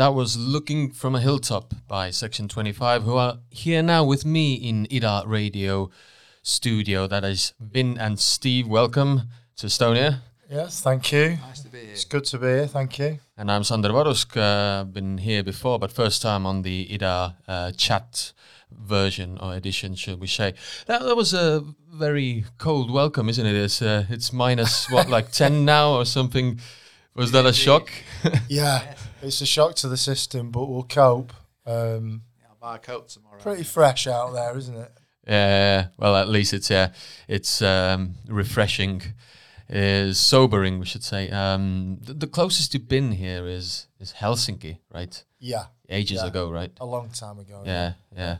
That was Looking from a Hilltop by Section 25, who are here now with me in Ida Radio studio. That is Vin and Steve. Welcome to Estonia. Yes, thank you. Nice to be here. It's good to be here. Thank you. And I'm Sander Varusk. Uh, been here before, but first time on the IDA uh, chat version or edition, should we say? That, that was a very cold welcome, isn't it? It's uh, it's minus what, like ten now or something. Was that a shock? Yeah, it's a shock to the system, but we'll cope. Um, Yeah, I'll buy a coat tomorrow. pretty fresh out there, isn't it? Yeah, well, at least it's uh, it's um, refreshing, is sobering, we should say. Um, the, the closest you've been here is is Helsinki, right? Yeah, Ages Yeah. ago, right? a long time ago. Yeah, yeah.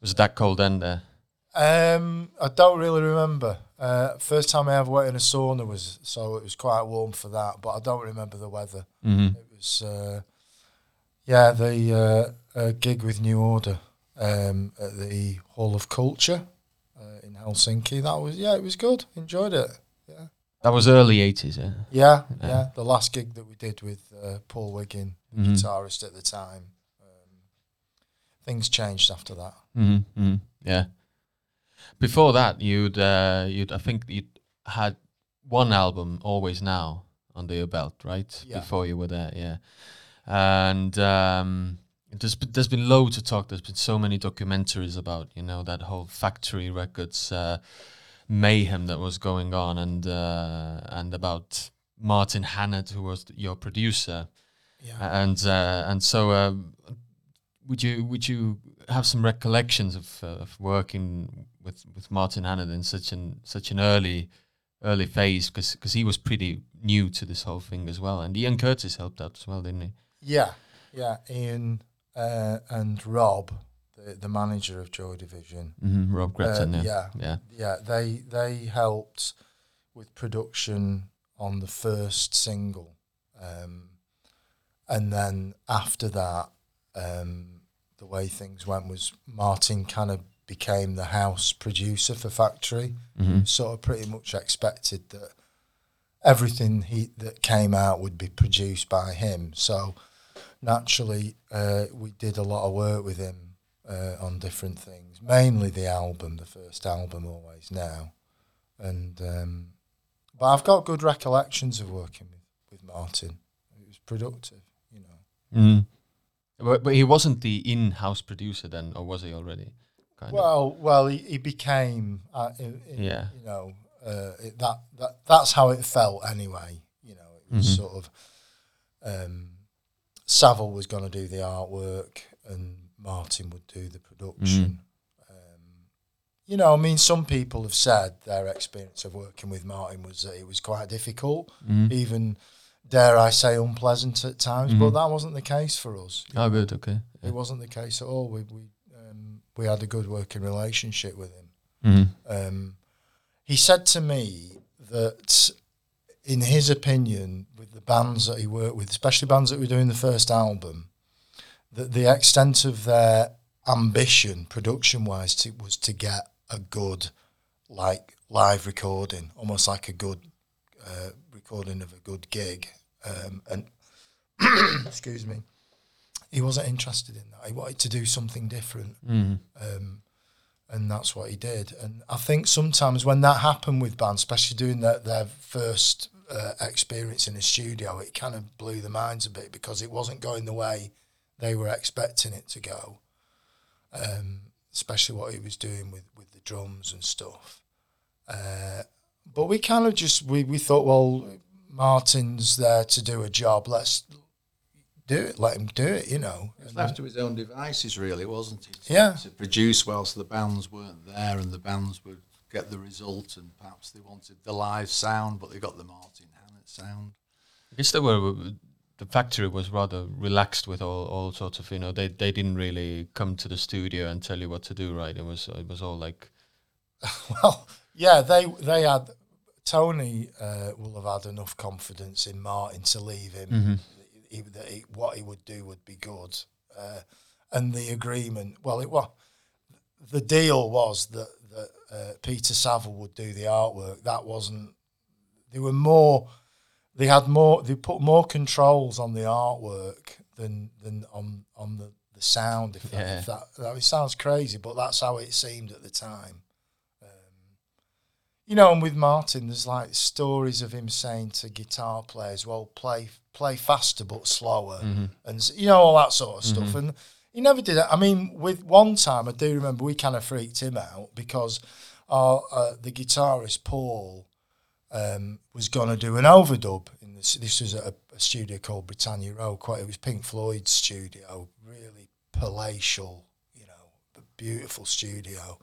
Was it that cold then? There? Um, I don't really remember. Uh, first time I ever went in a sauna was so it was quite warm for that, but I don't remember the weather. Mm-hmm. It was, uh, yeah, the uh, uh, gig with New Order um, at the Hall of Culture uh, in Helsinki. That was yeah, it was good. Enjoyed it. Yeah, That was early eighties, yeah. yeah, Yeah. yeah. The last gig that we did with uh, Paul Wiggin, the Mhm. guitarist at the time. Um, things changed after that. Mm-hmm. Yeah. Before that, you'd uh, you'd I think you'd had one album, Always Now, under your belt, right? Yeah. Before you were there, yeah. And um, there's been, there's been loads of talk. There's been so many documentaries about you know that whole Factory Records uh, mayhem that was going on, and uh, and about Martin Hannett, who was your producer. Yeah. and uh, and so um, would you would you have some recollections of, uh, of working with, with Martin Hannett in such an such an early early phase because he was pretty new to this whole thing as well and Ian Curtis helped out as well didn't he Yeah, yeah. Ian uh, and Rob, the, the manager of Joy Division, mm-hmm. Rob Gretton Uh, yeah yeah. yeah yeah, they they helped with production on the first single, um, and then after that, um, the way things went was Martin kind of became the house producer for Factory. mm-hmm. Sort of pretty much expected that everything he that came out would be produced by him. So naturally, uh, we did a lot of work with him uh, on different things, mainly the album, the first album, Always Now. And um, but I've got good recollections of working with, with Martin. It was productive, you know. mm but, but he wasn't the in-house producer then or was he already kind of Well, well, he, he became, uh, in, in, Yeah. you know, uh, it, that that that's how it felt anyway. You know, it was Mhm. sort of um, Saville was going to do the artwork and Martin would do the production. Um, you know, I mean, some people have said their experience of working with Martin was that it was quite difficult, Mhm. even dare I say unpleasant at times. But Mhm. that wasn't the case for us. oh good okay yeah. It wasn't the case at all. We we we had a good working relationship with him. Mhm. Um, he said to me that, in his opinion, with the bands that he worked with, especially bands that were doing the first album, that the extent of their ambition, production-wise, to, was to get a good, like live recording, almost like a good uh, recording of a good gig, um, and excuse me, he wasn't interested in that. He wanted to do something different Mhm. um, and that's what he did. And I think sometimes when that happened with bands, especially doing their, their first uh, experience in a studio, it kind of blew their minds a bit because it wasn't going the way they were expecting it to go. Um, especially what he was doing with, with the drums and stuff. Uh, but we kind of just we, we thought, well, Martin's there to do a job. Let's do it. Let him do it. You know. He was left to his own devices, really, wasn't he? To, Yeah. To produce whilst the bands weren't there, and the bands would get the result, and perhaps they wanted the live sound, but they got the Martin Hannett sound. I guess they were the factory was rather relaxed with all, all sorts of you know they they didn't really come to the studio and tell you what to do right it was it was all like Well, yeah, they they had Tony uh, will have had enough confidence in Martin to leave him. He, that he, what he would do would be good, uh, and the agreement. Well, it was the deal was that that uh, Peter Saville would do the artwork. That wasn't. They were more. They had more. They put more controls on the artwork than than on on the, the sound. If, that, if that, that it sounds crazy, but that's how it seemed at the time you know, and with Martin, there's like stories of him saying to guitar players, "Well, play play faster but slower," and you know all that sort of stuff. And he never did it. I mean, with one time, I do remember we kind of freaked him out because our uh, the guitarist Paul um, was going to do an overdub. In this, this was at a, a studio called Britannia Row. Quite, it was Pink Floyd's studio, really palatial, you know, beautiful studio.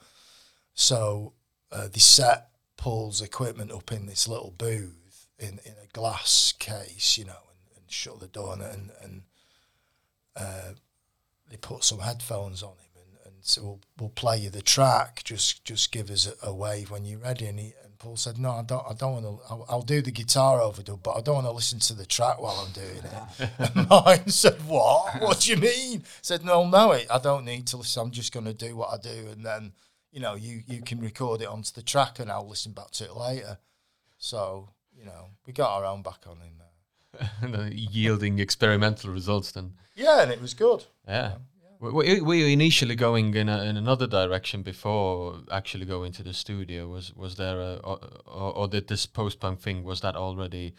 So uh, they set Paul's equipment up in this little booth in, in a glass case, you know, shut the door on it, and, and uh, they put some headphones on him and, and so we'll, we'll play you the track. Just just give us a, a wave when you're ready. And he and Paul said, no, I don't. I don't want to. I'll, I'll do the guitar overdub, but I don't want to listen to the track while I'm doing it. and mine said, what? What do you mean? said, no, no, it. I don't need to listen. I'm just going to do what I do, and then you know you you can record it onto the track, and I'll listen back to it later. So you know we got our own back on in there. yielding experimental results then. Yeah, and it was good. Yeah. Were, were were you initially going in, a, in another direction before actually going to the studio? Was was there a or, or, or did this post punk thing was that already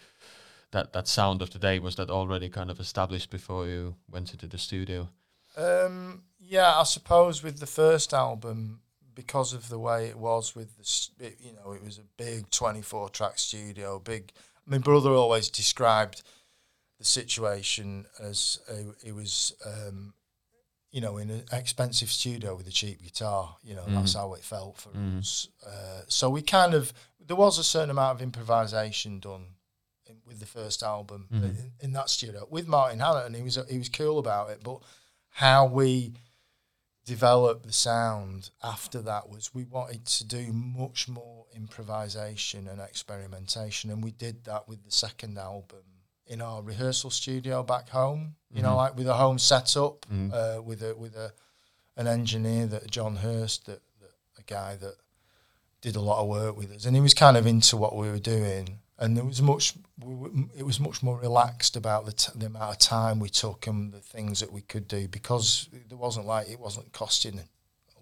that that sound of the day was that already kind of established before you went into the studio? Um, yeah, I suppose with the first album, because of the way it was with the, it, you know, it was a big twenty-four track studio. Big. My brother always described the situation as a, it was, um, you know, in an expensive studio with a cheap guitar. You know, that's how it felt for us. Uh, so we kind of there was a certain amount of improvisation done in, with the first album in, in that studio with Martin Hannett, and he was he was cool about it. But how we developed the sound after that was we wanted to do much more improvisation and experimentation, and we did that with the second album in our rehearsal studio back home. You know, like with a home setup, uh, with a with a an engineer that John Hurst, that, that a guy that did a lot of work with us, and he was kind of into what we were doing. And there was much, it was much more relaxed about the, t- the amount of time we took and the things that we could do because there wasn't like it wasn't costing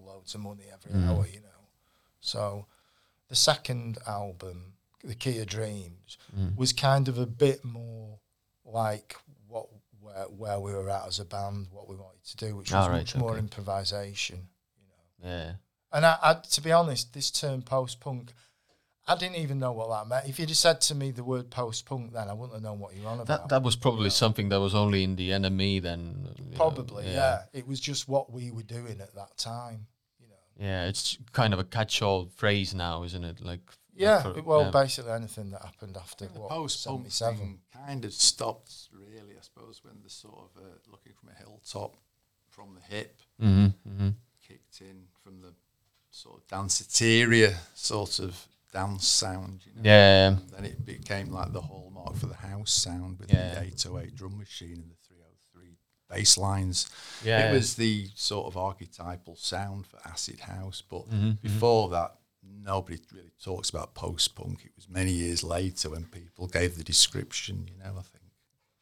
loads of money every mm. hour, you know. So the second album, The Key of Dreams, mm. was kind of a bit more like what where, where we were at as a band, what we wanted to do, which was right, much more okay. improvisation. Yeah. And I, I, to be honest, this term post punk, I didn't even know what that meant. If you'd have said to me the word post punk, then I wouldn't have known what you're on about. That that was probably something that was only in the NME then. you know, Probably, yeah. It was just what we were doing at that time, you know. Yeah, it's kind of a catch-all phrase now, isn't it? Like Yeah, for- well, yeah. basically anything that happened after The what, post punk 77. kind of stopped, really, I suppose, when the sort of uh, looking from a hilltop from the hip Mhm, mhm. kicked in from the sort of danceteria sort of dance sound. You know? Yeah, And then it became like the hallmark for the house sound with Yeah. the 808 drum machine and the 303 bass lines. Yeah. It was the sort of archetypal sound for acid house. But Mm-hmm, before that, nobody really talks about post punk. It was many years later when people gave the description, you know, I think.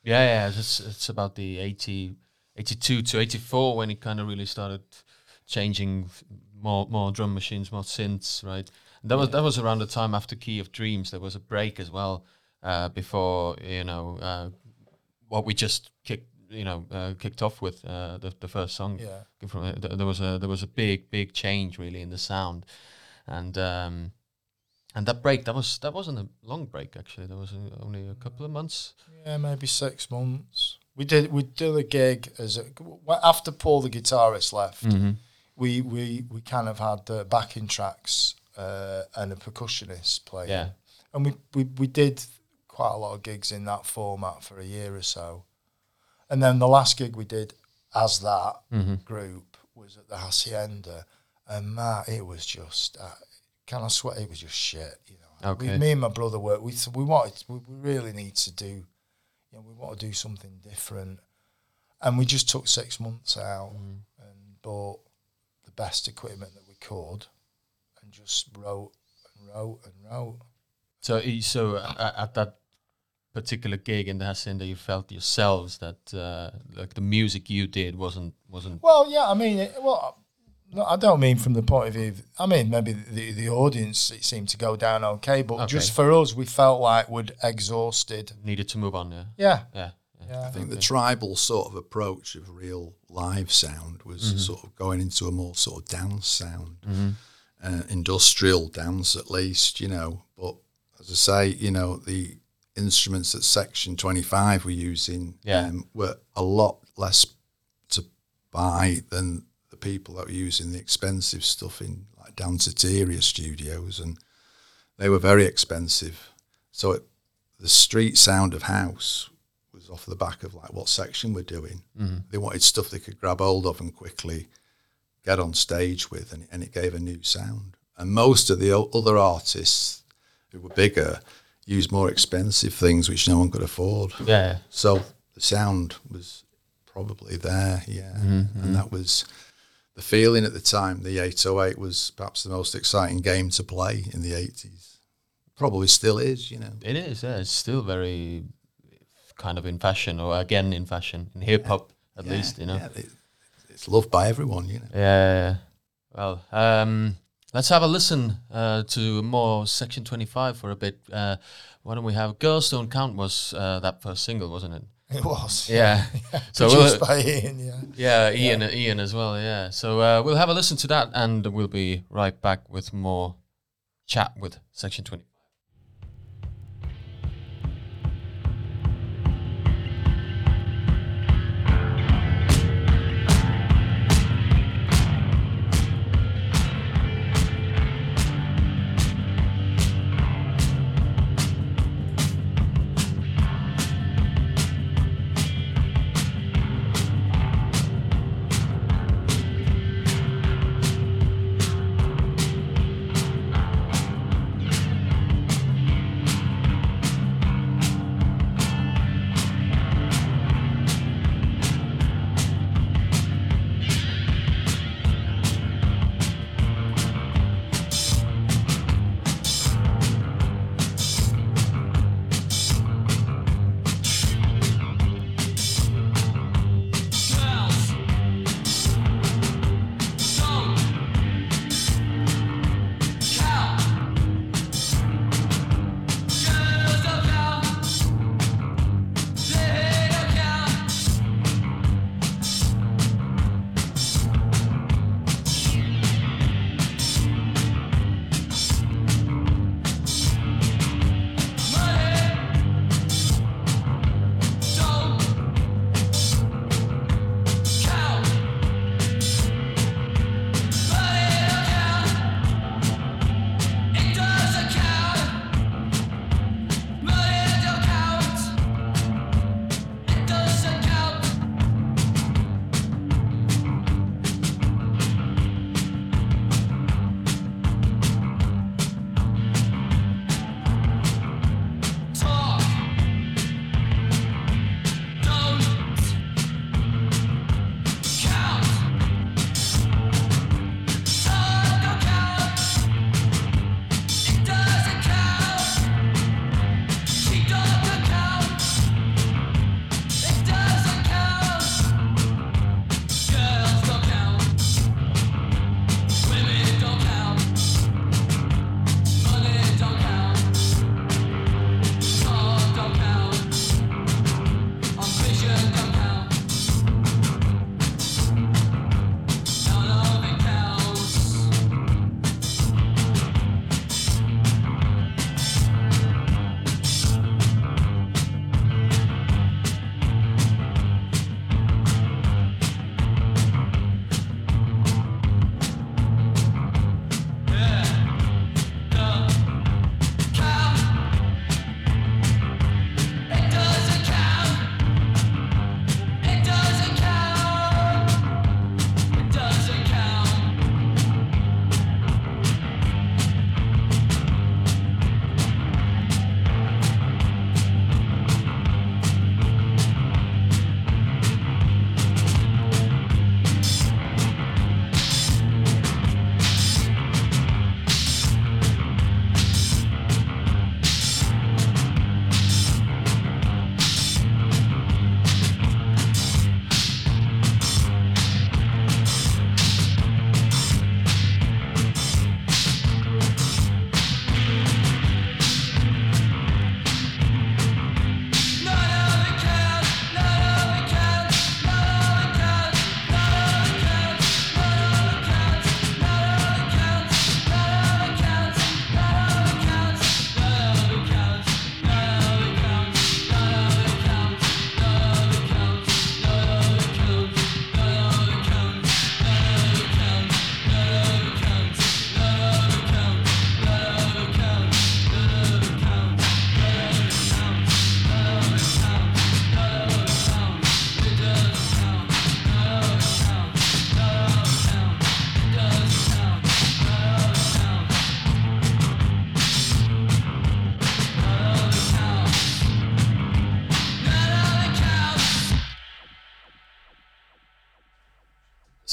Yeah, yeah, it's it's about the 80, 82 to eighty four when it kind of really started changing more more drum machines, more synths, right? That was that was around the time after Key of Dreams. There was a break as well uh, before you know uh, what we just kicked you know uh, kicked off with uh, the the first song. Yeah. From uh, there was a there was a big big change really in the sound, and um, and that break that was that wasn't a long break actually. There was uh, only a couple of months. Yeah, maybe six months. We did we did a gig as a, after Paul the guitarist left. We we we kind of had uh, backing tracks uh, and a percussionist playing. Yeah. and we, we we did quite a lot of gigs in that format for a year or so, and then the last gig we did as that group was at the Hacienda, and Matt, it was just. Uh, can I swear it was just shit, you know. Okay. We, me and my brother worked. We we wanted. We, we really need to do. You know, we want to do something different, and we just took six months out and bought the best equipment that we could, just wrote and wrote and wrote. So, so at that particular gig in the Hacienda, you felt yourselves that uh, like the music you did wasn't wasn't. Well, yeah, I mean, it, well, No, I don't mean from the point of view. Of, I mean, maybe the the audience it seemed to go down okay, but Okay. just for us, we felt like we'd exhausted. Needed to move on. Yeah. Yeah, Yeah. yeah. I think the tribal sort of approach of real live sound was sort of going into a more sort of dance sound, uh, industrial dance at least, you know. But as I say, you know, the instruments that Section 25 were using Yeah. um, were a lot less to buy than the people that were using the expensive stuff in like Danceteria studios, and they were very expensive. So it, the street sound of house was off the back of like what section we're doing. They wanted stuff they could grab hold of and quickly get on stage with, and, and it gave a new sound. And most of the o- other artists who were bigger used more expensive things which no one could afford. Yeah. So the sound was probably there, yeah. Mm-hmm. And that was the feeling at the time. The 808 was perhaps the most exciting game to play in the 80s. Probably still is, you know. It is. Yeah. It's still very kind of in fashion, or again in fashion in hip hop at Yeah, least. You know. yeah, it's loved by everyone, you know. Yeah. Well, um, let's have a listen uh, to more Section 25 for a bit. Uh, why don't we have Girls Don't Count was uh, that first single, wasn't it? it was. Yeah. so Produced we'll, by Ian, yeah. yeah, Ian, Ian as well. Yeah. So uh, we'll have a listen to that, and we'll be right back with more chat with Section 25.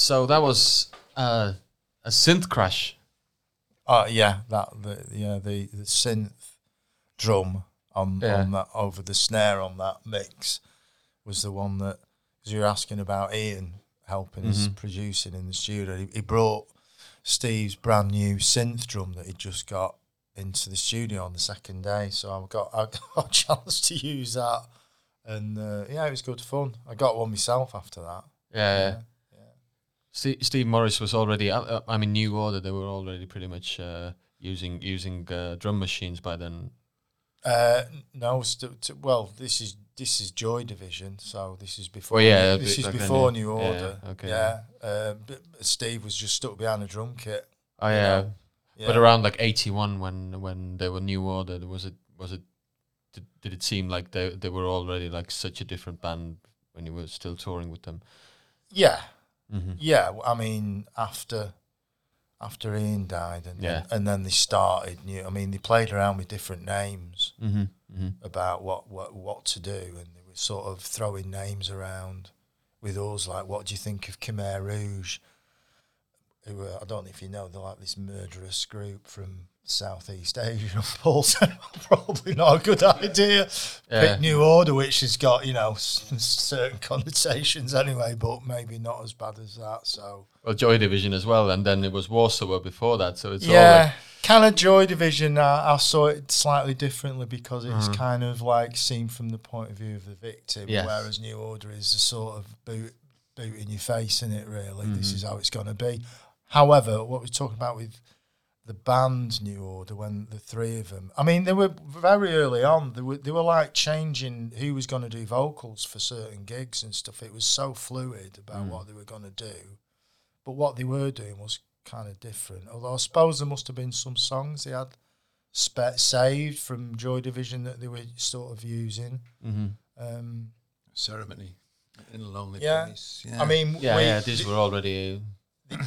So that was uh, a synth crash. Uh, yeah, that the yeah the, the synth drum on Yeah. on that over the snare on that mix was the one that because you were asking about Ian helping us Mm-hmm. producing in the studio. He, he brought Steve's brand new synth drum that he just got into the studio on the second day, so I got I got a chance to use that, and uh, yeah, it was good fun. I got one myself after that. Yeah. Steve, Steve Morris was already. Uh, I mean, New Order. They were already pretty much uh, using using uh, drum machines by then. Uh, no, st- t- well, this is this is Joy Division, so this is before. Well, yeah, this is before yeah. New Yeah, Order. okay. Yeah, uh, Steve was just stuck behind a drum kit. Oh yeah. Yeah. But around like eighty one, when when they were New Order, was it was it did, did it seem like they they were already like such a different band when you were still touring with them? yeah, Mm-hmm. yeah. I mean, after after Ian died, and Yeah. then, and then they started new. I mean, they played around with different names Mm-hmm. Mm-hmm. about what what what to do, and they were sort of throwing names around with us, like, what do you think of Khmer Rouge? Who were, I don't know if you know, they're like this murderous group from Southeast Asia. Paul said, probably not a good idea. Yeah. Pick New Order, which has got, you know, certain connotations anyway, but maybe not as bad as that. So, Well, Joy Division as well, and then it was Warsaw before that. So it's all yeah. like kind of Joy Division, I, I saw it slightly differently because it's Mm-hmm. kind of like seen from the point of view of the victim, Yes. whereas New Order is a sort of boot, boot in your face, in it, really. This Mm-hmm. is how it's going to be. However, what we're talking about with the band New Order, when the three of them, I mean, they were very early on. They were they were like changing who was going to do vocals for certain gigs and stuff. It was so fluid about what they were going to do, but what they were doing was kind of different. Although I suppose there must have been some songs they had spe- saved from Joy Division that they were sort of using. mhm. Um, ceremony in a lonely Yeah. place. Yeah. I mean, yeah, we, yeah. These were already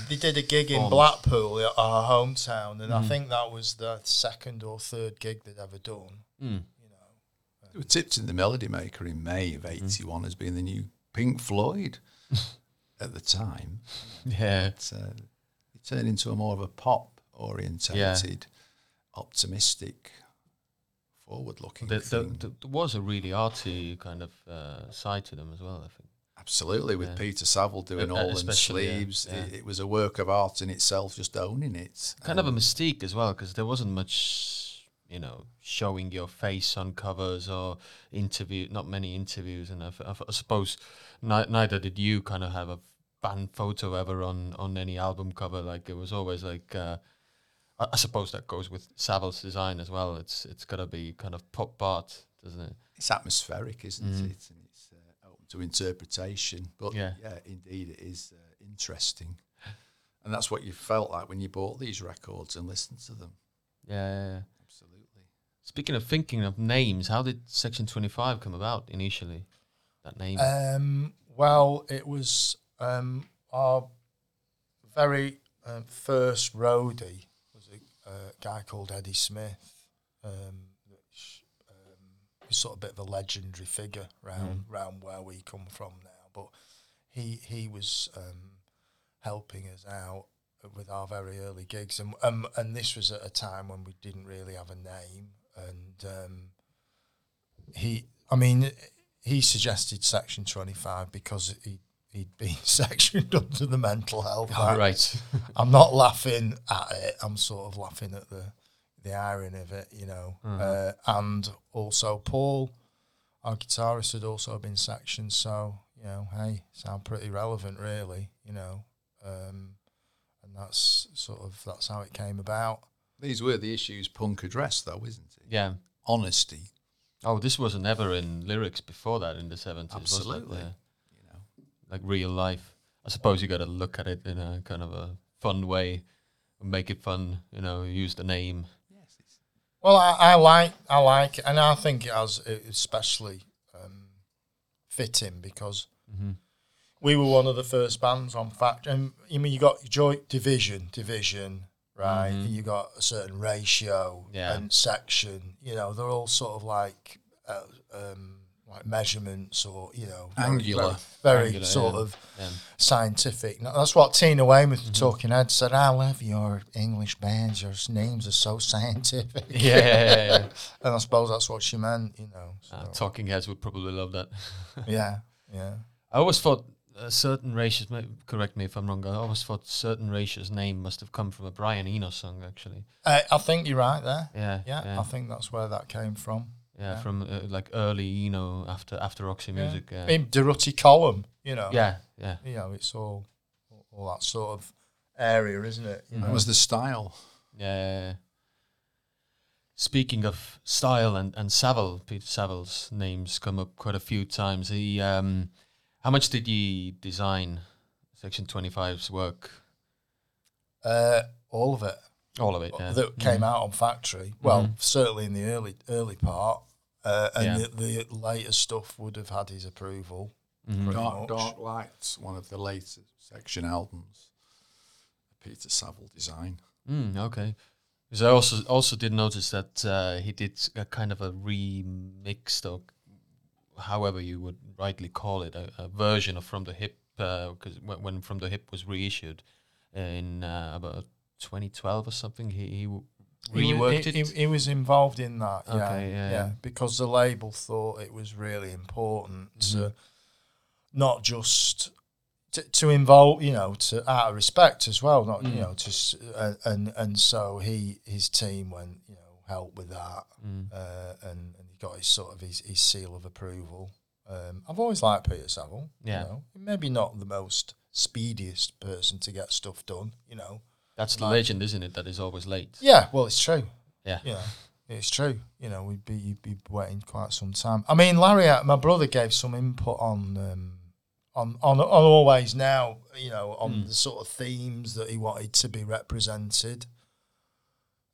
they did a gig in Blackpool, our hometown, and I Mhm. think that was the second or third gig they'd ever done. mm, You know, They were tipped in the Melody Maker in May of '81 as being the new Pink Floyd at the time. yeah. It's, uh, it turned into a more of a pop orientated, optimistic, forward looking There, there, thing. there there was a really arty kind of uh, side to them as well. I think. Absolutely, with Yeah. Peter Saville doing Uh, all especially, yeah, sleeves, yeah. It, it was a work of art in itself, just owning it. kind of a Um, mystique as well because there wasn't much you know showing your face on covers or interview not many interviews and I suppose ni- neither did you kind of have a band photo ever on on any album cover like it was always like uh, I, I suppose that goes with Saville's design as well it's it's got to be kind of pop art doesn't it it's atmospheric, isn't Mhm. it? And it's uh, open to interpretation. But Yeah. yeah, indeed, it is uh, interesting. And that's what you felt like when you bought these records and listened to them. yeah, yeah, yeah. Absolutely. speaking of thinking of names how did section 25 come about initially that name Um, well, it was um, our very uh, first roadie was a uh, guy called Eddie Smith, um, which um, was sort of bit of a legendary figure round round where we come from now. But he he was um, helping us out with our very early gigs, and um, and this was at a time when we didn't really have a name, and um, he, I mean, he suggested Section Twenty Five because he he'd been sectioned under the Mental Health Oh, right I'm not laughing at it. I'm sort of laughing at the the irony of it, you know. Mhm. Uh, and also Paul, our guitarist, had also been sectioned. So you know, hey, sound pretty relevant, really. You know, um, and that's sort of that's how it came about. These were the issues punk addressed, though, isn't it? yeah Honesty, Oh, this wasn't ever in lyrics before that in the seventies. Absolutely. yeah. you know. like real life. I suppose you got to look at it in a kind of a fun way, and make it fun. You know, use the name. Well, I, I like I like, it, and I think it has especially um, fitting because Mm-hmm. we were one of the first bands on Fact. And I mean, you got Joy Division, Division, right? Mhm. And you got a certain ratio Yeah. and section. You know, they're all sort of like uh, um, like measurements or you know Angular. very, very Angular, sort yeah. of Yeah. scientific. Now, That's what Tina Weymouth, Mm-hmm. the talking head, said. I love your English bands. Your names are so scientific. Yeah, and I suppose that's what she meant. You know. So, Uh, talking heads would probably love that. yeah, yeah. I always thought a certain Ratio's, may- correct me if I'm wrong, I always thought certain Ratio's name must have come from a Brian Eno song, actually. Uh, I think you're right there. Yeah, Yeah, yeah, I think that's where that came from. Yeah, yeah. from uh, like early Eno after after Roxy Music. Yeah, In Durutti Column, you know. yeah, yeah. You know, it's all all that sort of area, isn't it? You That was the style. Yeah, yeah, yeah. Speaking of style and, and Saville, Peter Saville's names come up quite a few times. He, um, how much did he design Section 25's work? uh, all of it. All of it, yeah. that came out on factory. Well, certainly in the early early part, uh, and Yeah. the, the later stuff would have had his approval. Mhm. Dark, much. Dark Lights, one of the later section albums. Peter Saville design. Mm, okay. Because I also also did notice that uh, he did a kind of a remixed or however you would rightly call it, a, a version of From the Hip, because when, when From the Hip was reissued in uh, about 2012 or something, he, he w- He wa- reworked he, it. He, he was involved in that. Yeah, Okay, yeah, yeah. because the label thought it was really important Mm-hmm. to not just. To, to involve, you know, to out of respect as well, not Mm. you know, to uh, and and so he his team went, you know, helped with that, Mm. uh, and, and he got his sort of his, his seal of approval. Um, I've always liked Peter Saville. Yeah. You know, maybe not the most speediest person to get stuff done. You know. That's the like- legend, isn't it? That is always late. Yeah. Well, it's true. Yeah. Know, it's true. You know, we'd be you'd be waiting quite some time. I mean, Larry, uh, my brother gave some input on um, on on on always now. You know, on Mm. the sort of themes that he wanted to be represented,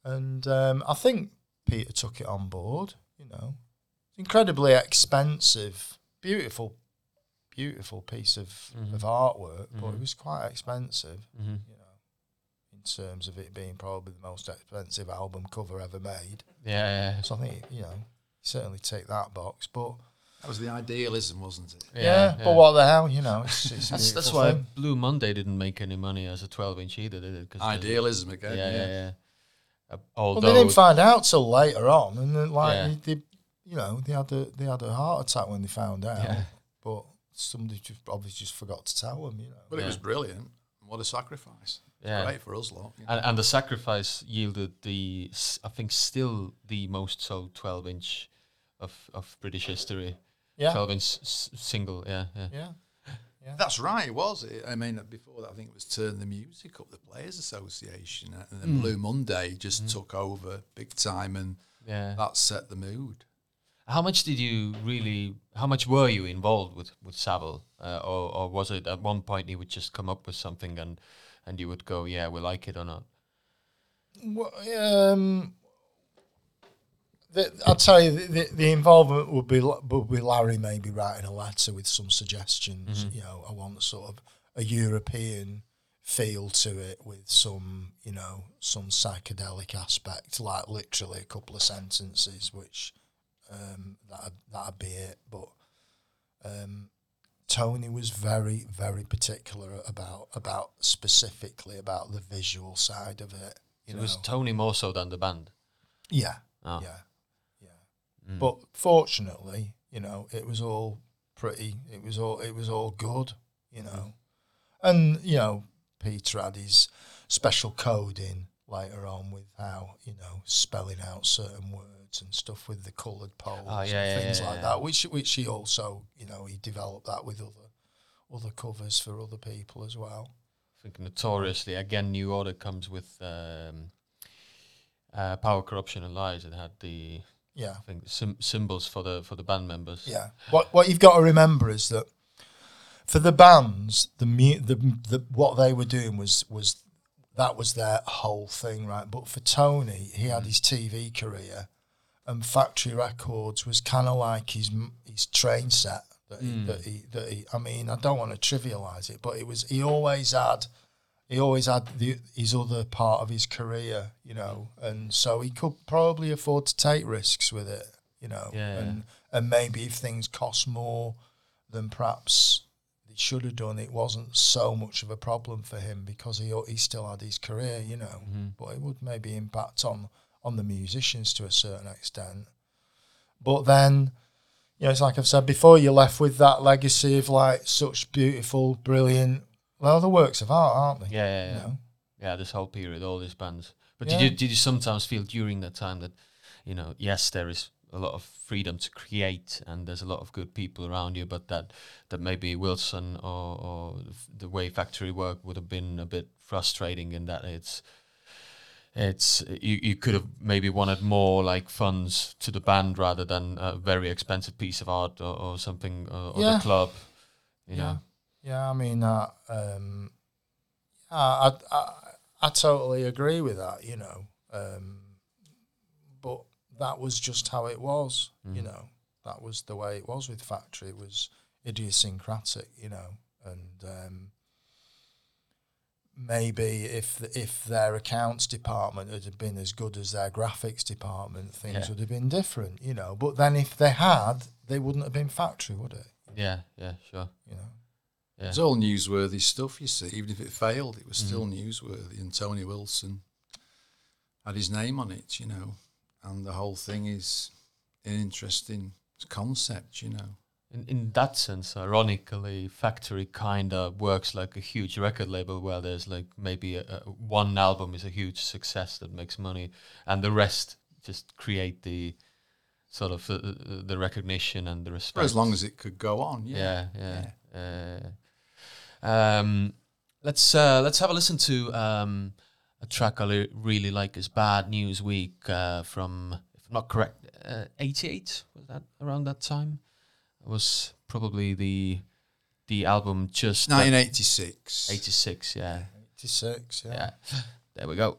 and um, I think Peter took it on board. You know, incredibly expensive, beautiful, beautiful piece of Mhm. of artwork, but Mhm. it was quite expensive hmm you know, terms of it being probably the most expensive album cover ever made. Yeah, yeah, So I think, you know, certainly take that box. But That was the idealism, wasn't it? yeah, but what the hell, you know, it's, it's That's, that's why thing. Blue Monday didn't make any money as a 12 inch either, did it? 'Cause the- Idealism Yeah, again. yeah, yeah. Uh, Well, they didn't find out till later on, and then, like Yeah. they, they, you know, they had a they had a heart attack when they found out. Yeah. But somebody just obviously just forgot to tell them, you know. But it was brilliant. What a sacrifice. Yeah. Great for us lot. you know. And, and the sacrifice yielded the, I think, still the most sold 12 inch of, of British history. Yeah, 12 inch s- single, yeah, yeah. yeah, That's right, was. It, I mean, before that, I think it was Turn the Music Up, the Players Association, and then Mm. Blue Monday just took over big time, and yeah. that set the mood. How much did you really? How much were you involved with with Saville, uh, or or was it at one point he would just come up with something and and you would go, yeah, we like it or not? Well, um, the, I'll tell you, the, the, the involvement would be would be Larry maybe writing a letter with some suggestions. You know, I want sort of a European feel to it with some, you know, some psychedelic aspect, like literally a couple of sentences, which um, that that'd be it. But um, Tony was very, very particular about about specifically about the visual side of it. You It know, was Tony more so than the band. yeah, Oh. yeah, yeah. Mm. But fortunately, you know, it was all pretty. It was all it was all good, you know, and you know, Peter had his special coding later on with how you know spelling out certain words and stuff with the coloured poles Oh, yeah, and yeah, things yeah, like that, which which he also you know he developed that with other other covers for other people as well. I think notoriously, again, New Order comes with um, uh, Power, Corruption, and Lies. It had the Yeah. I think sim- symbols for the for the band members. Yeah. What what you've got to remember is that for the bands, the mu- the, the what they were doing was was that was their whole thing, right? But for Tony, he had his TV career, and Factory Records was kind of like his his train set that he, hmm. that he that he. I mean, I don't want to trivialize it, but it was he always had. He always had the, his other part of his career, you know, and so he could probably afford to take risks with it, you know, Yeah, and and maybe if things cost more than perhaps they should have done, it wasn't so much of a problem for him because he he still had his career, you know. Mm-hmm. But it would maybe impact on on the musicians to a certain extent. But then, you know, it's like I've said before, you're left with that legacy of like such beautiful, brilliant, well, the works of art, aren't they? Yeah, yeah, You yeah. know? Yeah, this whole period, all these bands. But Yeah. did you did you sometimes feel during that time that, you know, yes, there is a lot of freedom to create and there's a lot of good people around you, but that that maybe Wilson or, or the way factory work would have been a bit frustrating in that it's it's you, you could have maybe wanted more like funds to the band rather than a very expensive piece of art or, or something or, or Yeah. the club you Yeah. know Yeah, I mean, uh, um, I, I, I, I totally agree with that, you know. Um, but that was just how it was, you know. That was the way it was with Factory. It was idiosyncratic, you know. And um, maybe if if their accounts department had been as good as their graphics department, things Yeah. would have been different, you know. But then if they had, they wouldn't have been Factory, would it? yeah yeah sure You know. yeah It's all newsworthy stuff, you see. Even if it failed, it was still Mm-hmm. newsworthy. And Tony Wilson had his name on it, you know. And the whole thing is an interesting concept, you know. In, in that sense, ironically, Factory kind of works like a huge record label where there's like maybe a, a, one album is a huge success that makes money, and the rest just create the sort of uh, uh, the recognition and the For respect. as long as it could go on, yeah. yeah, yeah. Uh, um, let's uh, let's have a listen to um, a track I li- really like is "Bad News Week" uh, from, if I'm not correct, uh, '88 was that around that time? It was probably the the album just that- 1986. 86. Yeah, 86, yeah. yeah. There we go.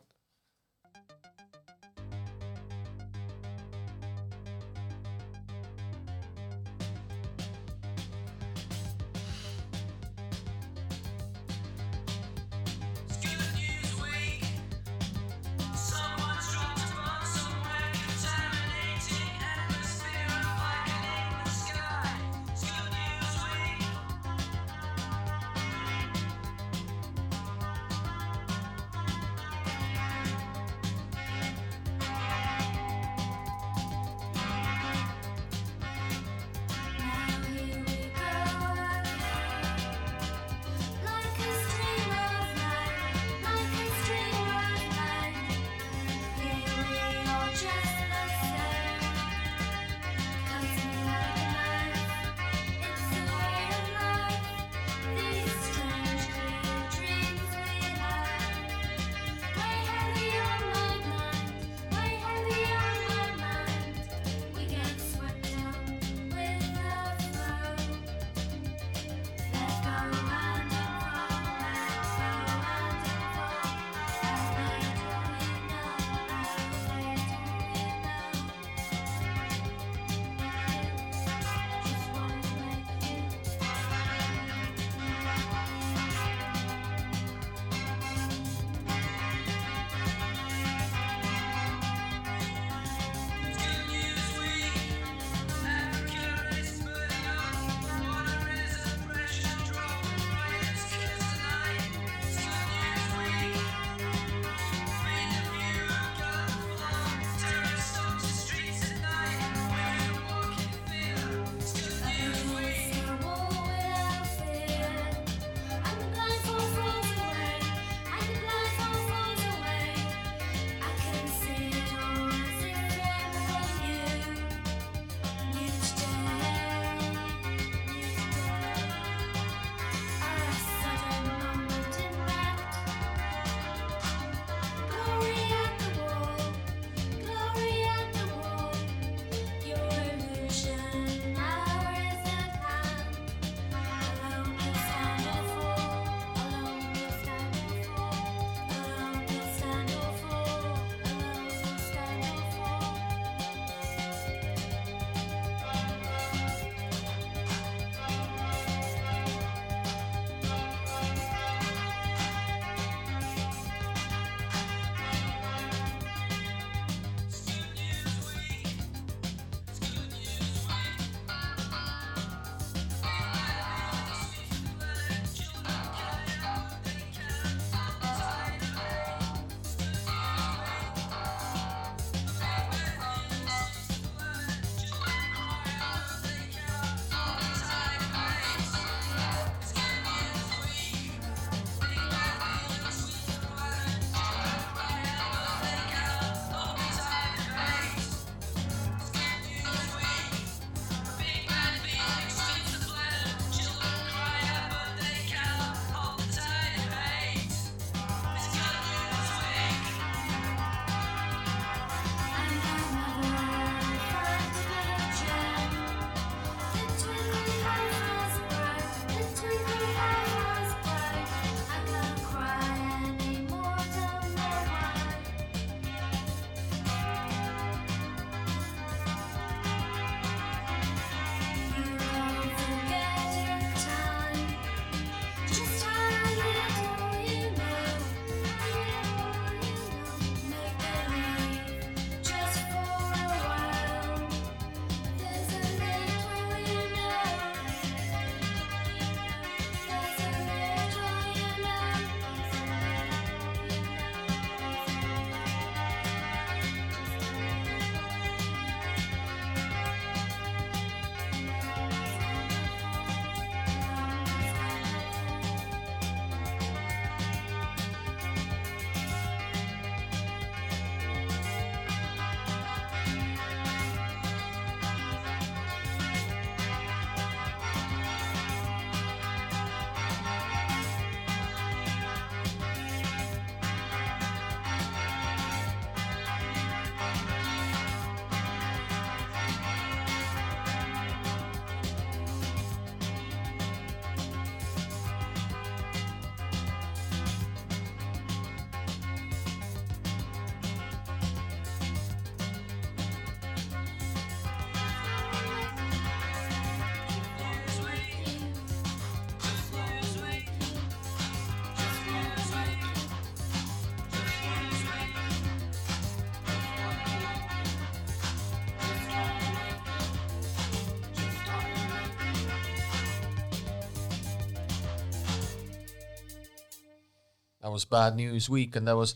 That was Bad News Week, and that was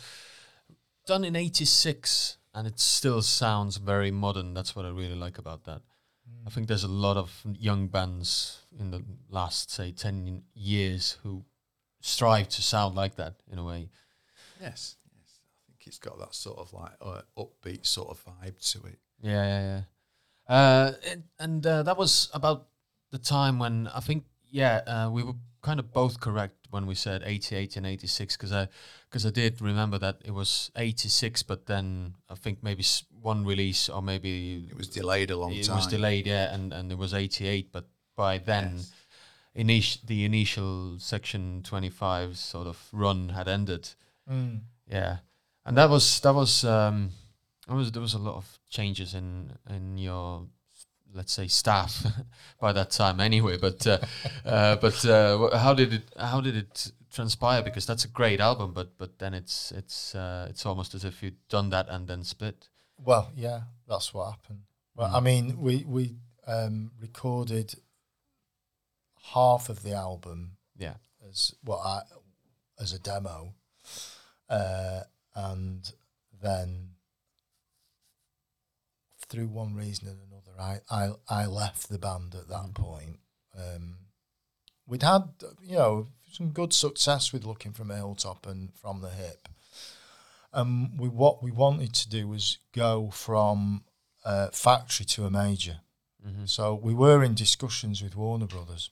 done in '86, and it still sounds very modern. That's what I really like about that. I think there's a lot of young bands in the last, say, ten years who strive to sound like that in a way. Yes, yes. I think it's got that sort of like uh, upbeat sort of vibe to it. Yeah, yeah, yeah. Uh, and and uh, that was about the time when I think, yeah, uh, we were kind of both correct when we said 88 and 86 because I because I did remember that it was 86, but then I think maybe one release or maybe It was delayed a long it time. It was delayed, yeah, and and it was 88, but by then. Yes. Init- the initial section 25 sort of run had ended Mm. yeah, and that was that was um, there was there was a lot of changes in in your let's say staff by that time anyway. But uh, uh, but uh, how did it how did it transpire? Because that's a great album, but but then it's it's uh, it's almost as if you'd done that and then split. Well, yeah, that's what happened. Well, I mean, we we um, recorded half of the album Yeah, as what I as a demo, uh, and then through one reason and another, I I, I left the band at that point. Um, we'd had you know some good success with looking from a hilltop and from the hip. Um, we what we wanted to do was go from uh, factory to a major. So we were in discussions with Warner Brothers,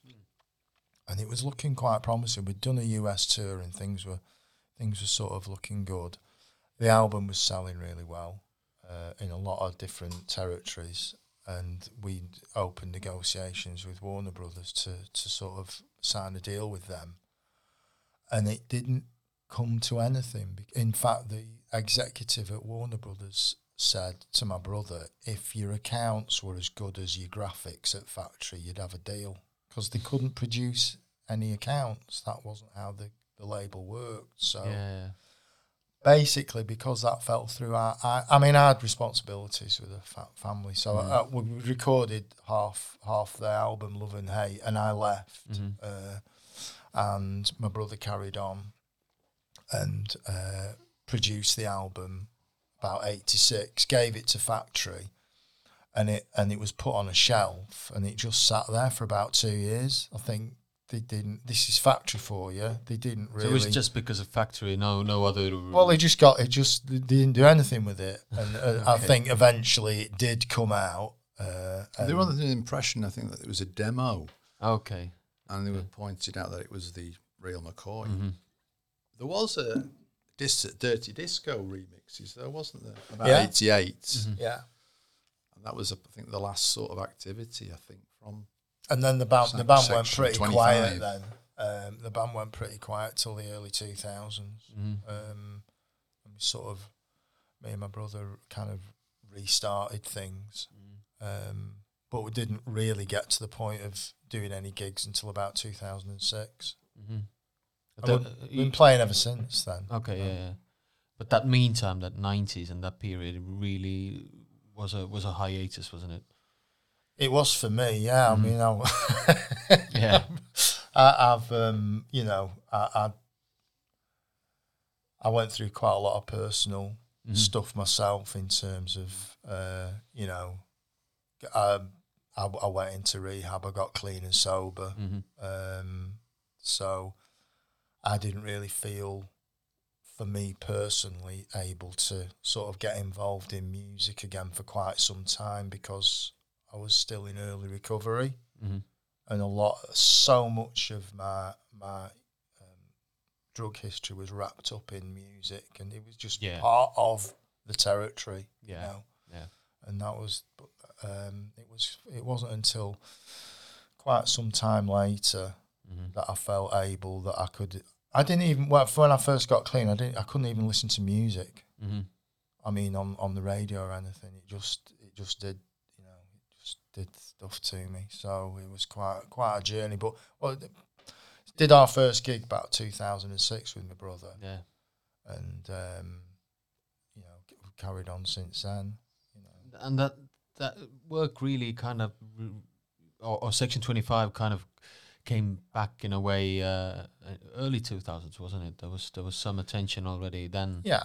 and it was looking quite promising. We'd done a US tour, and things were things were sort of looking good. The album was selling really well uh, in a lot of different territories, and we opened negotiations with Warner Brothers to to sort of sign a deal with them, and it didn't come to anything. In fact, the executive at Warner Brothers said to my brother, if your accounts were as good as your graphics at factory, you'd have a deal because they couldn't produce any accounts. That wasn't how the, the label worked. So yeah, basically, because that fell through, I, I, I mean, I had responsibilities with the fa- family. So uh, we recorded half half the album, Love and Hate, and I left. Uh, and my brother carried on and uh, produced the album about 86 gave it to factory and it and it was put on a shelf and it just sat there for about two years i think they didn't this is factory for you they didn't really so it was just because of factory, no no other. well they just got it just they didn't do anything with it and uh, i think eventually it did come out uh, they were under the impression, I think, that it was a demo, okay, and they were pointed out that it was the real McCoy. Mm-hmm. There was a dis- Dirty Disco remixes, there wasn't there? About Yeah. 88. yeah And that was, I think, the last sort of activity, I think, from and then the band the band went pretty 25. quiet then um, the band went pretty quiet till the early 2000s Mm-hmm. um, and we sort of me and my brother kind of restarted things um, but we didn't really get to the point of doing any gigs until about 2006 Mm-hmm. We've been playing ever since then Okay, yeah, yeah. But that meantime, that nineties and that period really was a was a hiatus, wasn't it? It was for me yeah i mean I, Yeah. I, I've um, you know I, I I went through quite a lot of personal stuff myself in terms of uh, you know I, I I went into rehab I got clean and sober um, so I didn't really feel for me personally able to sort of get involved in music again for quite some time because I was still in early recovery Mm-hmm. and a lot so much of my my um, drug history was wrapped up in music and it was just Yeah. part of the territory you Yeah. know Yeah. and that was um, it was it wasn't until quite some time later Mm-hmm. that I felt able that I could I didn't even well, when I first got clean I didn't I couldn't even listen to music Mm-hmm. I mean on on the radio or anything it just it just did you know it just did stuff to me so it was quite quite a journey but well, did our first gig about 2006 with my brother Yeah. and um, you know we've carried on since then you know And that that work really kind of, or, or Section Twenty Five kind of came back in a way uh, early 2000s, wasn't it? There was there was some attention already then. Yeah,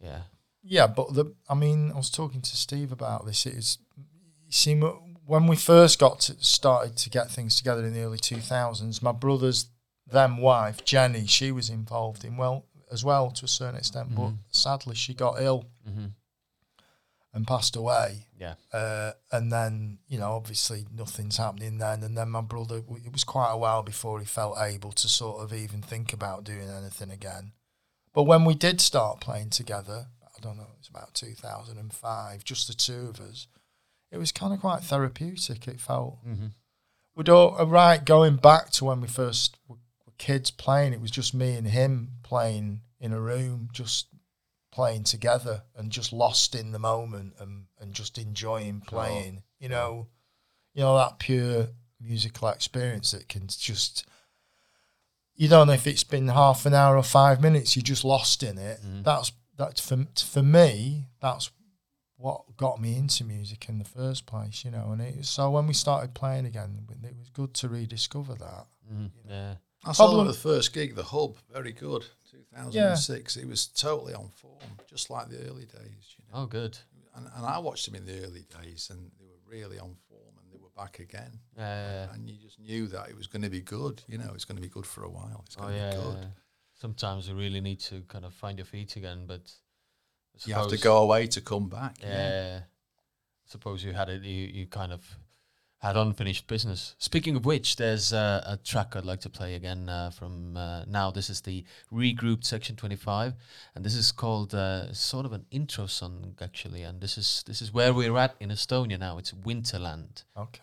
Yeah. yeah, but the I mean, I was talking to Steve about this. It was, you see, when we first got to, started to get things together in the early two thousands, my brother's then wife Jenny, she was involved in well as well to a certain extent, but sadly she got ill hmm and passed away. Yeah. Uh, and then, you know, obviously nothing's happening then. And then my brother, it was quite a while before he felt able to sort of even think about doing anything again. But when we did start playing together, I don't know, it's about 2005, just the two of us, it was kind of quite therapeutic. It felt, hmm we'd all, uh, right, going back to when we first were, were kids playing, it was just me and him playing in a room, just playing together and just lost in the moment and, and just enjoying playing. You know, you know that pure musical experience that can just you don't know if it's been half an hour or five minutes. You're just lost in it. That's that's for for me. That's what got me into music in the first place. You know, and it, so when we started playing again, it was good to rediscover that. hmm Yeah. I saw them Problem- the first gig, the Hub, very good, 2006. It was totally on form, just like the early days, you know. Oh, good. And, and I watched them in the early days, and they were really on form, and they were back again. Yeah. And you just knew that it was going to be good. You know, it's going to be good for a while. It's Oh going to yeah. be good. Sometimes you really need to kind of find your feet again, but I You have to go away to come back. Yeah. Suppose you had it. You, you kind of had unfinished business. Speaking of which, there's uh, a track I'd like to play again uh, from uh, now. This is the regrouped section 25, and this is called uh, sort of an intro song actually. And this is this is where we're at in Estonia now. It's Winterland. Okay.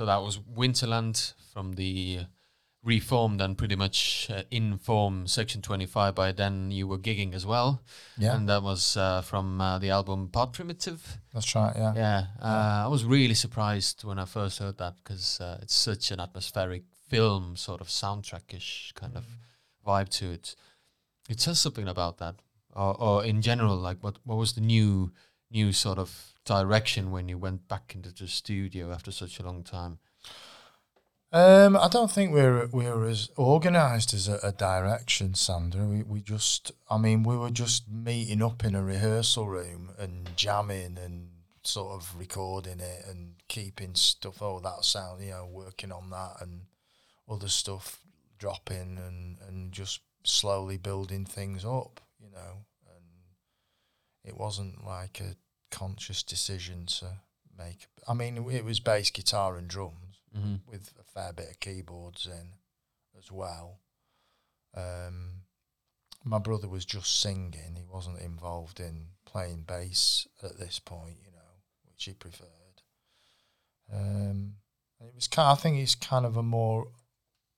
So that was Winterland from the reformed and pretty much uh, in form Section 25. By then you were gigging as well. Yeah. And that was uh, from uh, the album Part Primitive. That's right. Yeah. Yeah. Uh, I was really surprised when I first heard that because uh, it's such an atmospheric film, sort of soundtrackish kind of vibe to it. It says something about that. Or, or in general, like what, what was the new new sort of direction when you went back into the studio after such a long time? Um, I don't think we were we were as organised as a, a direction, Sandra. We we just, I mean, we were just meeting up in a rehearsal room and jamming and sort of recording it and keeping stuff. Oh, that sound, you know, working on that and other stuff dropping and and just slowly building things up, you know. It wasn't like a conscious decision to make. I mean, it was bass guitar and drums Mm-hmm. with a fair bit of keyboards in as well. Um, my brother was just singing; he wasn't involved in playing bass at this point, you know, which he preferred. Um, and it was kind. I think it's kind of a more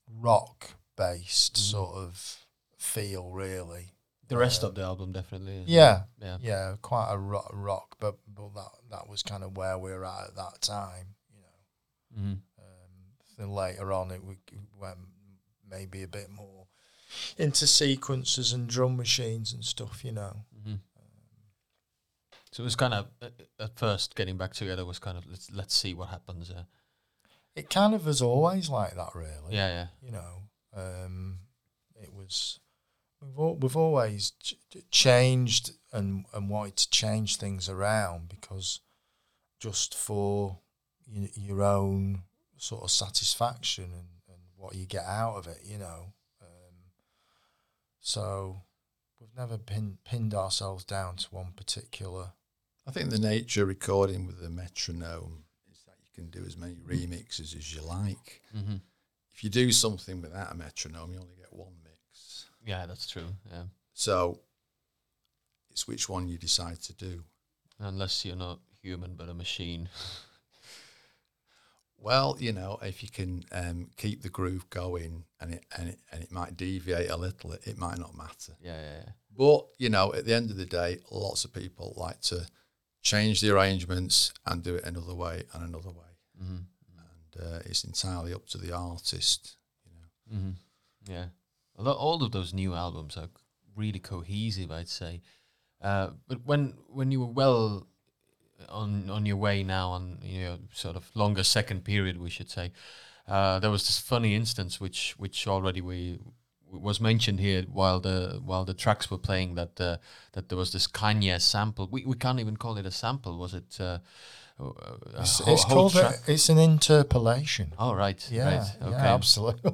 rock-based Mhm. sort of feel, really. The rest of the album definitely. Yeah, Yeah. yeah, quite a rock, rock but but that that was kind of where we were at at that time, you know. Mm-hmm. Um, then later on, it w- went maybe a bit more into sequences and drum machines and stuff, you know. Mm-hmm. So it was kind of uh, at first getting back together was kind of let's let's see what happens. Uh, It kind of was always like that, really. yeah, yeah. You know, um, it was. We've al- we've always ch- changed and and wanted to change things around because just for y- your own sort of satisfaction and, and what you get out of it, you know. Um, so we've never pin, pinned ourselves down to one particular. I think the nature of recording with the metronome is that you can do as many remixes as you like. Mm-hmm. If you do something without a metronome, you only get one mix. Yeah, that's true. Yeah, So it's which one you decide to do. unless you're not human but a machine. Well, you know, if you can um, keep the groove going and it and it and it might deviate a little, it, it might not matter. yeah, yeah, yeah. But you know, at the end of the day, lots of people like to change the arrangements and do it another way and another way, Mm-hmm. and uh, it's entirely up to the artist. You know, Mm-hmm. Yeah, all of those new albums are really cohesive, I'd say. Uh, but when when you were well on on your way now on you know sort of longer second period, we should say, uh, there was this funny instance which which already we was mentioned here while the while the tracks were playing that uh, that there was this Kanye sample. We we can't even call it a sample. Was it? Uh, It's, whole- it's whole called. A, it's an interpolation. Oh right, Yeah, right, okay. yeah, absolutely.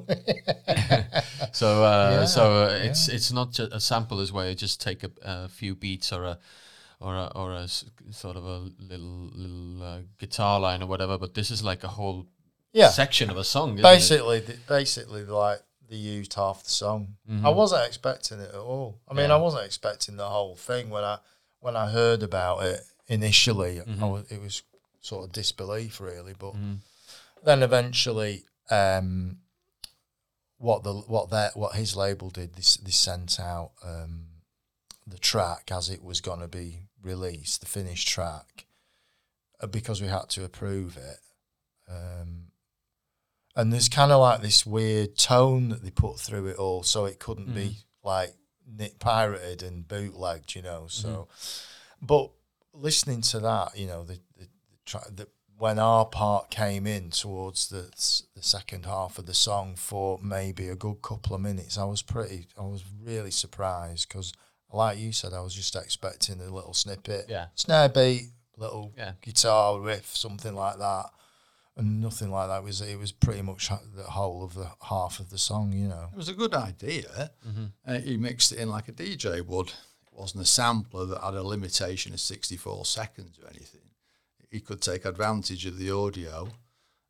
So uh, Yeah, so uh, it's it's not a sample is where you just take a, a few beats or a or a, or a sort of a little little uh, guitar line or whatever, but this is like a whole yeah, section of a song. Basically, th- basically, like they used half the song. Mhm. I wasn't expecting it at all. I mean, Yeah. I wasn't expecting the whole thing when I when I heard about it initially. I Mhm. was, it was sort of disbelief, really. But? Mhm. then eventually, um, what the what that what his label did, they, s- they sent out um, the track as it was going to be released, the finished track, uh, because we had to approve it. Um, and there's kind of like this weird tone that they put through it all, so it couldn't be like pirated and bootlegged, you know. So, but listening to that, you know, the the, the, when our part came in towards the the second half of the song for maybe a good couple of minutes, I was pretty, I was really surprised because, like you said, I was just expecting a little snippet, Yeah. snare beat, little Yeah. guitar riff, something like that, and nothing like that. It was it was pretty much the whole of the half of the song, you know. it was a good idea. Uh, he mixed it in like a DJ would. It wasn't a sampler that had a limitation of sixty-four seconds or anything. He could take advantage of the audio,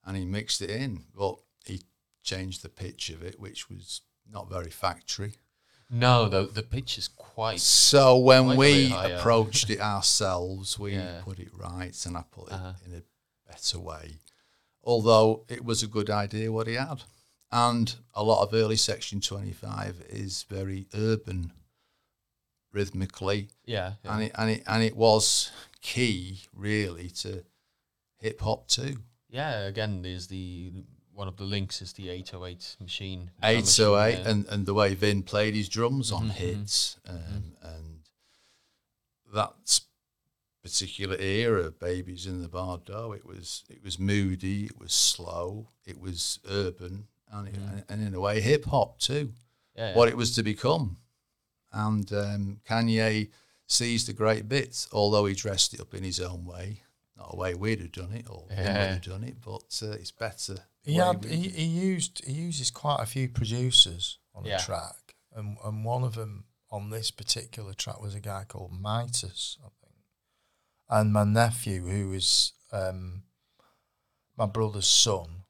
and he mixed it in, but he changed the pitch of it, which was not very factory. No, the the pitch is quite. So when Quite we approached it ourselves, we Yeah. put it right, and I put it Uh-huh. in a better way. although it was a good idea what he had. And a lot of early Section 25 is very urban rhythmically. Yeah, yeah. And, it, and, it, and it was key, really, to hip hop too. yeah. Again, there's the one of the links is the 808 machine. 808 machine, yeah. and, and the way Vin played his drums on Mhm, mhm. hits um, and that particular era babies in the Bar bardo it was it was moody it was slow it was urban and, it, and in a way hip hop too yeah, yeah. what it was to become and um, Kanye seized the great bits although he dressed it up in his own way not a way we'd have done it or Vin would have done it but uh, it's better He had, he, he used he uses quite a few producers on Yeah. the track, and and one of them on this particular track was a guy called Midas, I think, and my nephew, who is um, my brother's son,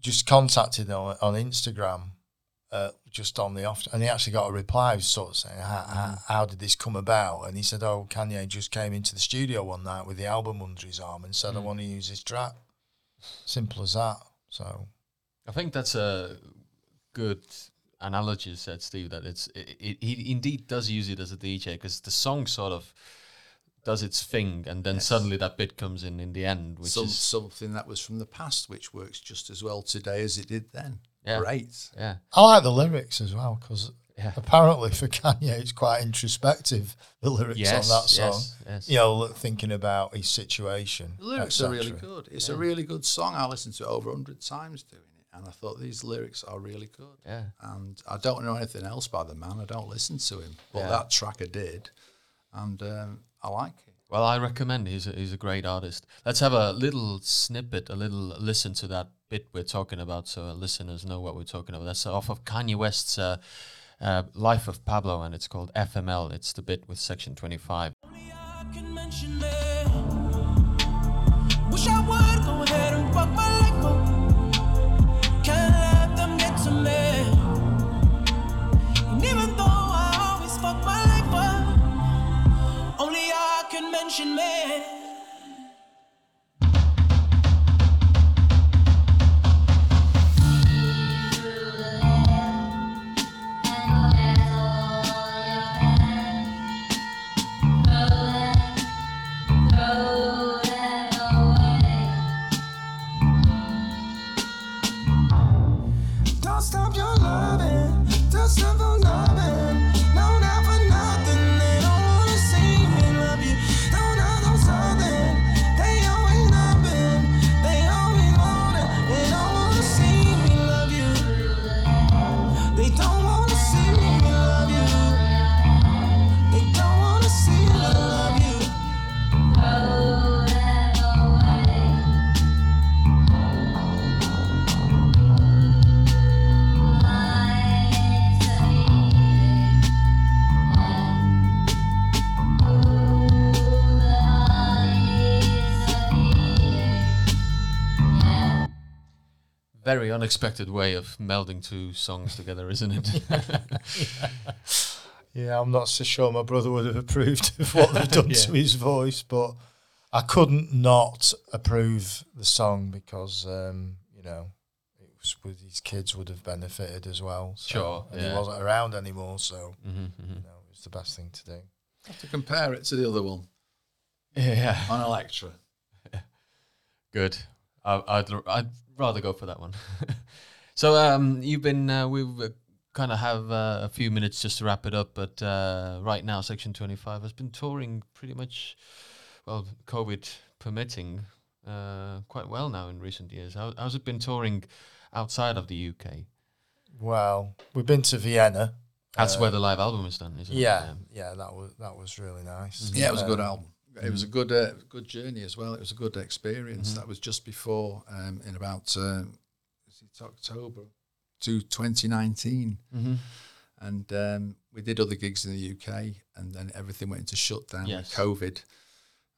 just contacted on on Instagram. Uh, just on the off, and he actually got a reply, sort of saying, how, how, "How did this come about?" And he said, "Oh, Kanye just came into the studio one night with the album under his arm and said, I want to use this track." Simple as that. So I think that's a good analogy, said Steve. That it's it, it, he indeed does use it as a DJ because the song sort of does its thing, and then suddenly that bit comes in in the end, which Some, is something that was from the past, which works just as well today as it did then. Yeah. Great. yeah, I like the lyrics as well because Yeah. apparently for Kanye it's quite introspective. The lyrics yes, on that song, yes, yes. you know, thinking about his situation. The lyrics are really good. It's a really good song. I listened to it over 100 times doing it, and I thought these lyrics are really good. Yeah. And I don't know anything else by the man. I don't listen to him. But Yeah. that track I did, and um, I like it. Well, I recommend. He's a, he's a great artist. Let's have a little snippet, a little listen to that bit we're talking about so listeners know what we're talking about. That's off of Kanye West's uh, uh, Life of Pablo, and it's called FML. It's the bit with section 25. Very unexpected way of melding two songs together, isn't it? Yeah, I'm not so sure my brother would have approved of what they've done to his voice, but I couldn't not approve the song because um, you know it was with his kids would have benefited as well. So, Sure, and yeah. he wasn't around anymore, so hmm you know it was the best thing to do. have to compare it to the other one Yeah, on Electra. good. I, I'd r- I'd rather go for that one. so um, you've been uh, we've uh, kind of have uh, a few minutes just to wrap it up, but uh, right now Section Twenty Five has been touring pretty much, well, COVID permitting, uh, quite well now in recent years. How, how's it been touring outside of the UK? Well, we've been to Vienna. That's Uh, where the live album is done, isn't Yeah, it? yeah, yeah, that was that was really nice. Yeah, it was a good Um, album. It was a good, uh, good journey as well. It was a good experience. That was just before, um, in about um, is it October to 2019, Mm-hmm. and um, we did other gigs in the UK, and then everything went into shutdown Yes. with COVID,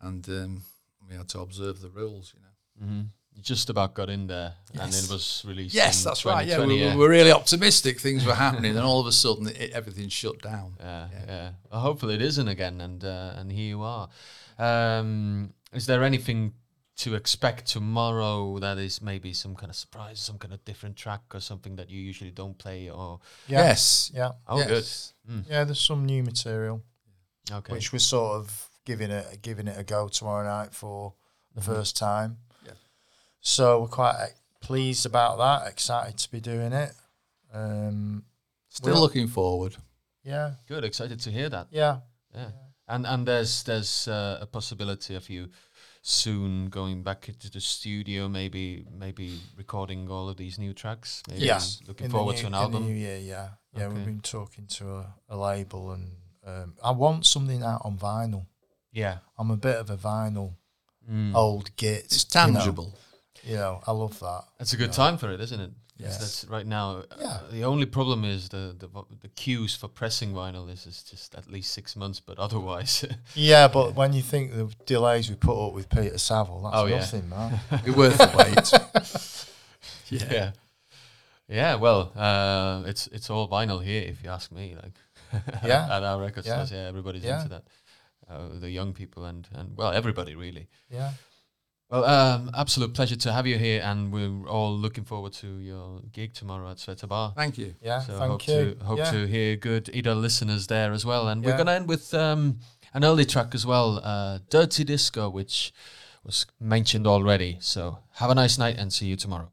and um, we had to observe the rules. You know. Mm-hmm. You just about got in there, and it was released. Yes, that's right. Yeah, we, yeah. we were really optimistic. Things were happening, and all of a sudden, it, everything shut down. Yeah, Yeah. yeah. Well, hopefully it isn't again, and uh, and here you are. Um, is there anything to expect tomorrow that is maybe some kind of surprise, some kind of different track or something that you usually don't play or Yeah. Yes. Yeah. oh yes. Yeah, there's some new material okay which we're sort of giving it giving it a go tomorrow night for the first time. Yeah. So we're quite pleased about that. Excited to be doing it. Um, Still looking forward. yeah, good excited to hear that yeah, yeah and and there's there's uh, a possibility of you soon going back into the studio maybe maybe recording all of these new tracks maybe yeah. looking In forward new- to an album new year, yeah, yeah. Okay. We've been talking to a, a label, and um, I want something out on vinyl. yeah I'm a bit of a vinyl Mm. old git. It's you know. tangible. You know, I love that. It's a good time for it, isn't it? Yes. Yes. That's right now. uh, Yeah. the only problem is the, the the queues for pressing vinyl is, is just at least six months, but otherwise, Yeah, but when you think the delays we put up with Peter Saville, that's Oh, yeah. nothing, man. Be worth the wait. yeah, yeah. Well, uh, it's it's all vinyl here, if you ask me. Like, Yeah. at our record Yeah. stores, yeah, everybody's Yeah. into that. Uh, the young people and and well, everybody really. Yeah. Well, um, absolute pleasure to have you here, and we're all looking forward to your gig tomorrow at Sveta Bar. Thank you. Yeah, So thank hope you. to hope yeah. to hear good Ida listeners there as well. And we're gonna end with um, an early track as well, uh, Dirty Disco, which was mentioned already. So have a nice night and see you tomorrow.